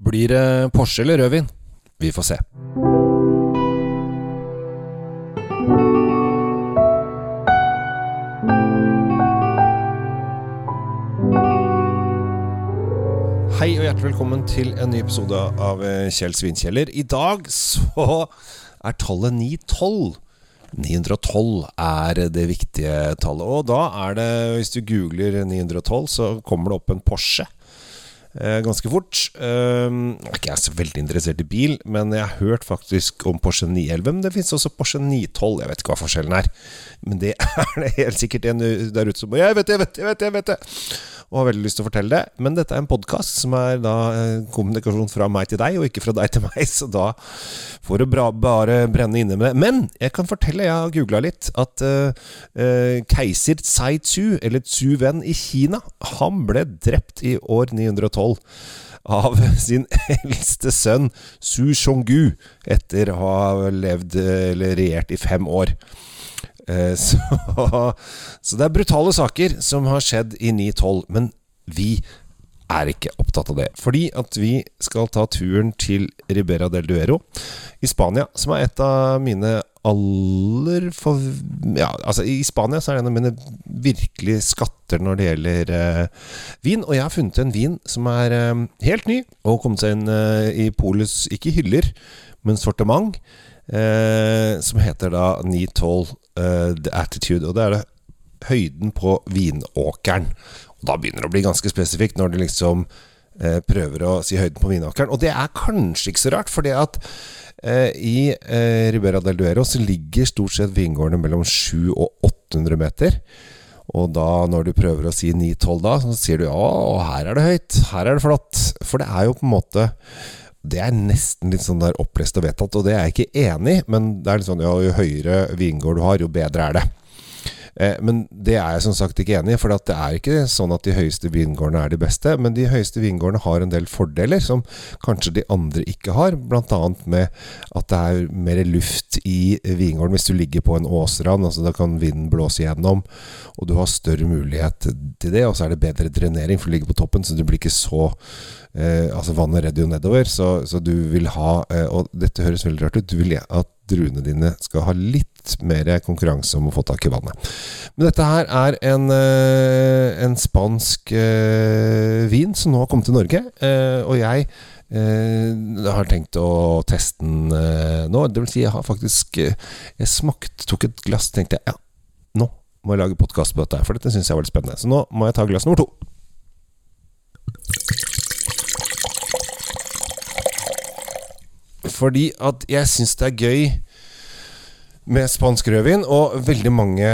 Blir det Porsche eller rødvin? Vi får se. Hei og hjertelig velkommen til en ny episode av eh, Kjell Svinkjeller. I dag så er tallet 912. 912 er det viktige tallet. Og da er det, hvis du googler 912, så kommer det opp en Porsche. Eh, ganske fort. Eh, nå er ikke jeg så veldig interessert i bil, men jeg har hørt faktisk om Porsche 911. Men det finnes også Porsche 912. Jeg vet ikke hva forskjellen er. Men det er det helt sikkert en der ute som Jeg vet det, jeg vet det, jeg vet det! Jeg vet det og har veldig lyst til å fortelle det. Men dette er en podkast som er da eh, kommunikasjon fra meg til deg, og ikke fra deg til meg. Så da får du bare brenne inne med det. Men jeg kan fortelle, jeg har googla litt, at uh, keiser Tsai Tzu, eller Tzu Wen i Kina, han ble drept i år 912 av sin eldste sønn Su Shongu etter å ha levd eller regjert i fem år. Så, så, det er brutale saker som har skjedd i 912. Men vi er ikke opptatt av det. Fordi at vi skal ta turen til Ribera del Duero i Spania, som er et av mine aller for, Ja, altså i Spania så er det en av mine virkelige skatter når det gjelder eh, vin. Og jeg har funnet en vin som er eh, helt ny, og kommet seg inn eh, i polets ikke hyller, men sortiment. Eh, som heter da 912 uh, The Attitude. Og det er det høyden på vinåkeren. Og da begynner det å bli ganske spesifikt, når du liksom uh, prøver å si høyden på vinåkeren. Og det er kanskje ikke så rart, fordi at uh, i Ribera del Duero så ligger stort sett vingårdene mellom 700 og 800 meter. Og da, når du prøver å si 9-12 da, så sier du ja, her er det høyt, her er det flott. For det er jo på en måte det er nesten litt sånn der opplest og vedtatt, og det er jeg ikke enig i. Men det er litt sånn ja, jo høyere vingård du har, jo bedre er det. Eh, men det er jeg som sagt ikke enig i, for det er ikke sånn at de høyeste vingårdene er de beste. Men de høyeste vingårdene har en del fordeler som kanskje de andre ikke har. Bl.a. med at det er mer luft i vingården hvis du ligger på en åsrand. altså Da kan vinden blåse gjennom, og du har større mulighet til det. Og så er det bedre drenering, for du ligger på toppen, så du blir ikke så eh, Altså vannet redder jo nedover, så, så du vil ha eh, Og dette høres veldig rart ut. Du vil at druene dine skal ha litt mer konkurranse om å få tak i vannet. Men dette her er en, eh, en spansk eh, vin som nå har kommet til Norge. Eh, og jeg jeg har tenkt å teste den nå. Det vil si, jeg har faktisk Jeg smakt, tok et glass, tenkte jeg ja, nå må jeg lage podkast på dette, for dette syns jeg var litt spennende. Så nå må jeg ta glass nummer to. Fordi at jeg syns det er gøy med spansk rødvin, og veldig mange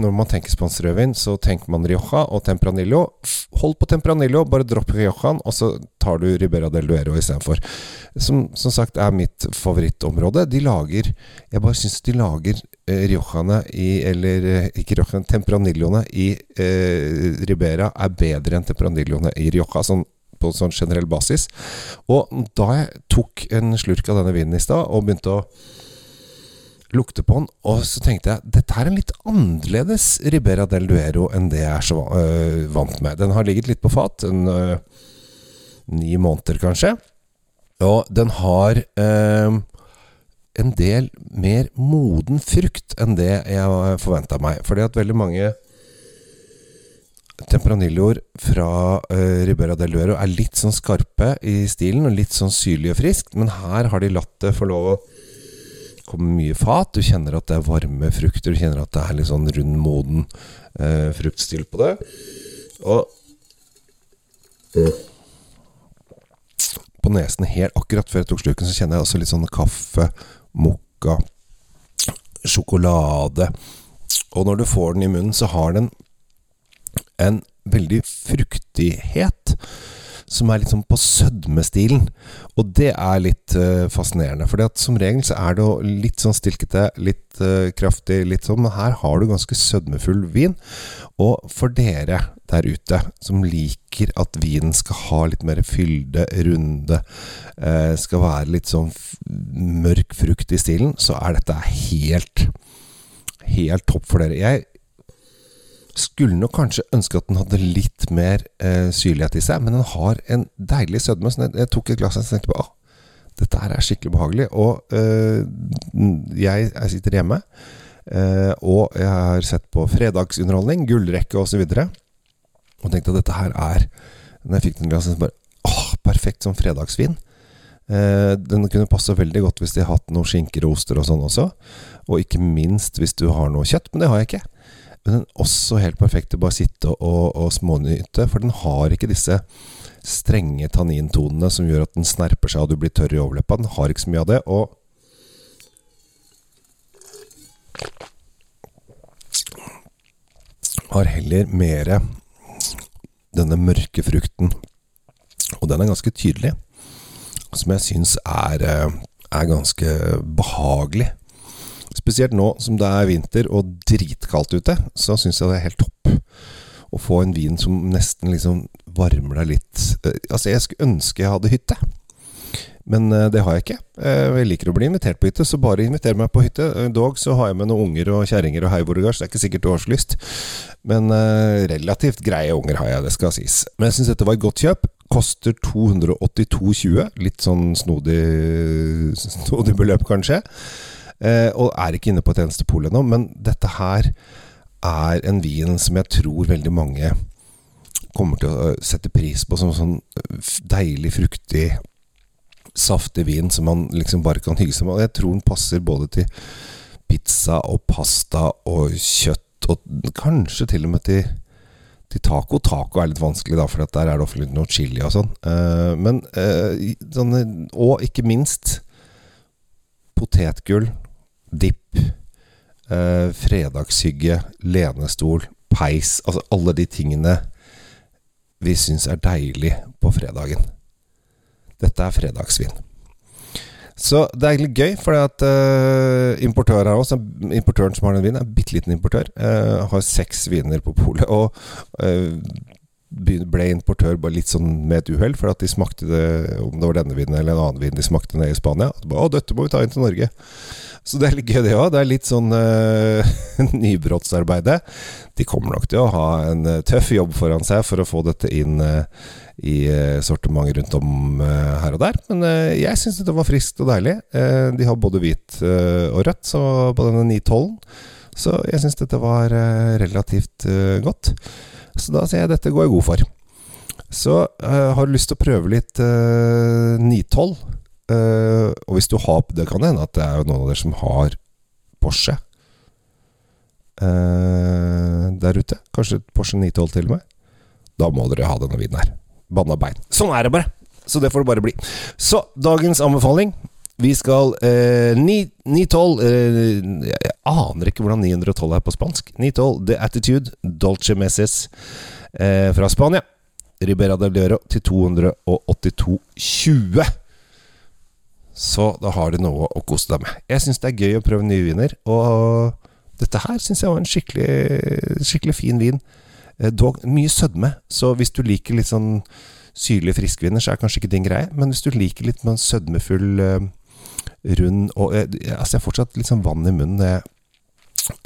Når man tenker spansk rødvin, så tenker man Rioja og Tempranillo. Hold på Tempranillo, bare dropp Riojaen, og så tar du Ribera del Duero istedenfor. Som som sagt er mitt favorittområde. De lager Jeg bare syns de lager eh, Riojaene i Eller eh, ikke Riojaene, Tempranilloene i eh, Ribera er bedre enn Tempranilloene i Rioja. Sånn på en sånn generell basis. Og da jeg tok en slurk av denne vinen i stad og begynte å lukte på den, og så tenkte jeg dette er en litt annerledes Ribera del Duero enn det jeg er så øh, vant med. Den har ligget litt på fat, en øh, ni måneder kanskje. Og den har øh, en del mer moden frukt enn det jeg forventa meg. Fordi at veldig mange Tempranilloer fra uh, Ribera del Duero er litt sånn skarpe i stilen, og litt sånn syrlig og friskt, men her har de latt det få lov å komme mye fat. Du kjenner at det er varme frukter, du kjenner at det er litt sånn rund, moden uh, fruktstil på det. Og mm. På nesen helt akkurat før jeg tok sluken, så kjenner jeg også litt sånn kaffe, mokka, sjokolade. Og når du får den i munnen, så har den en veldig fruktighet som er liksom på sødmestilen. Og det er litt uh, fascinerende. For som regel så er det litt sånn stilkete, litt uh, kraftig, litt sånn. Men her har du ganske sødmefull vin. Og for dere der ute som liker at vinen skal ha litt mer fylde, runde, uh, skal være litt sånn mørk frukt i stilen, så er dette helt, helt topp for dere. Jeg Skulle nok kanskje ønske at den hadde litt mer eh, syrlighet i seg, men den har en deilig sødme. Så jeg, jeg tok et glass og tenkte på ah, dette her er skikkelig behagelig. Og eh, jeg, jeg, sitter hjemme, eh, og jeg har sett på fredagsunderholdning, gullrekke osv. Og, så og tenkte at dette her er Når jeg fikk den glasset, bare åh, perfekt som fredagsvin. Eh, den kunne passe veldig godt hvis de har hatt noen skinker og oster og sånn også. Og ikke minst hvis du har noe kjøtt, men det har jeg ikke. Men den er også helt perfekt til bare sitte og, og, smånyte, for den har ikke disse strenge tannintonene som gjør at den snerper seg og du blir tørr i overleppa. Den har ikke så mye av det. og har heller mer denne mørke frukten. Og den er ganske tydelig. Som jeg syns er, eh, er ganske behagelig. Spesielt nå som det er vinter og dritkaldt ute, så syns jeg det er helt topp å få en vin som nesten liksom varmer deg litt. Eh, altså, jeg skulle ønske jeg hadde hytte. Men uh, det har jeg ikke. Uh, jeg liker å bli invitert på hytte, så bare inviter meg på hytte. Dog så har jeg med noen unger og kjerringer og heiborgars, det er ikke sikkert du har så lyst. Men relativt greie unger har jeg, det skal sies. Men jeg syns dette var et godt kjøp. Koster 282,20. Litt sånn snodig, snodig beløp, kanskje. Og er ikke inne på et eneste pol ennå. Men dette her er en vin som jeg tror veldig mange kommer til å sette pris på som sånn deilig, fruktig saftig vin som man liksom bare kan hygge seg med. Og jeg tror den passer både til pizza og pasta og kjøtt, og kanskje til og med til, til taco. Taco er litt vanskelig, da, for der er det ofte noe chili og sånn. Men Og ikke minst potetgull, dipp, eh, fredagshygge, lenestol, peis. Altså alle de tingene vi syns er deilig på fredagen. Dette er fredagsvin. Så det er egentlig gøy, for uh, importør her også, importøren som har den vinen, er en bitte liten importør. Uh, har seks viner på polet. Og uh, ble importør bare litt sånn med et uhell, for at de smakte det Om det var denne vinen eller en annen vin de smakte nede i Spania. Å, dette må vi ta inn til Norge. Så det er litt gøy, det òg. Det er litt sånn uh, nybrottsarbeidet. De kommer nok til å ha en tøff jobb foran seg for å få dette inn uh, i sortimentet sortiment rundt om uh, her og der. Men eh, jeg syns det var friskt og deilig. De har både hvit og rødt så på denne 912. Så jeg syns dette var relativt godt. Så da sier jeg dette går jeg god for. Så uh, har du lyst til å prøve litt uh, 912 uh, Og hvis du har Det kan hende at det er noen av dere som har Porsche uh, der ute. Kanskje Porsche 912 til og med. Da må dere ha denne vinen her banna bein. Sånn er det bare. Så det får det bare bli. Så dagens anbefaling. Vi skal eh, 912 eh, Jeg aner ikke hvordan 912 er på spansk. 912 The Attitude Dolce Messes eh, fra Spania. Ribera del Dioro til 282,20. Så da har du noe å kose deg med. Jeg syns det er gøy å prøve nye viner, og dette her syns jeg var en skikkelig, skikkelig fin vin. Eh, dog mye sødme, så hvis du liker litt sånn syrlige friskviner, så er det kanskje ikke din greie. Men hvis du liker litt med en sødmefull, uh, rund og jeg, Altså, jeg har fortsatt litt sånn vann i munnen når jeg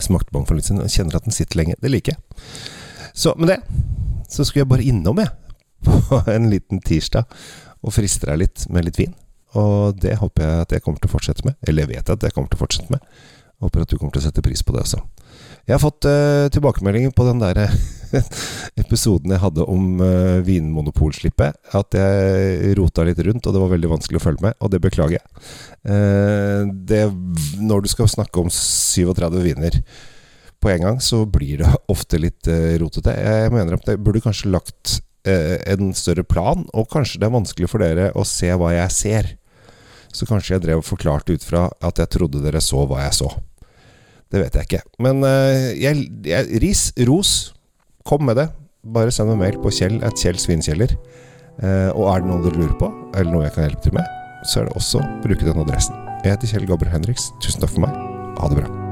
smakte på den for litt siden kjenner at den sitter lenge. Det liker jeg. Så med det så skulle jeg bare innom, jeg, på en liten tirsdag og friste deg litt med litt vin. Og det håper jeg at jeg kommer til å fortsette med. Eller jeg vet at jeg kommer til å fortsette med. Håper at du kommer til å sette pris på det også. Jeg har fått uh, tilbakemeldinger på den der episoden jeg hadde om uh, vinmonopolslippet. At jeg rota litt rundt, og det var veldig vanskelig å følge med. Og det beklager jeg. Uh, det, når du skal snakke om 37 viner på en gang, så blir det ofte litt uh, rotete. Jeg mener at jeg burde kanskje lagt en større plan, og kanskje det er vanskelig for dere å se hva jeg ser. Så kanskje jeg drev og forklarte ut fra at jeg trodde dere så hva jeg så. Det vet jeg ikke. Men uh, jeg, jeg, ris, ros, kom med det. Bare send meg mail på kjell at Kjell Svinkjeller. Uh, og er det noe dere lurer på, eller noe jeg kan hjelpe til med, så er det også bruke den adressen. Jeg heter Kjell Gabber Henriks. Tusen takk for meg. Ha det bra.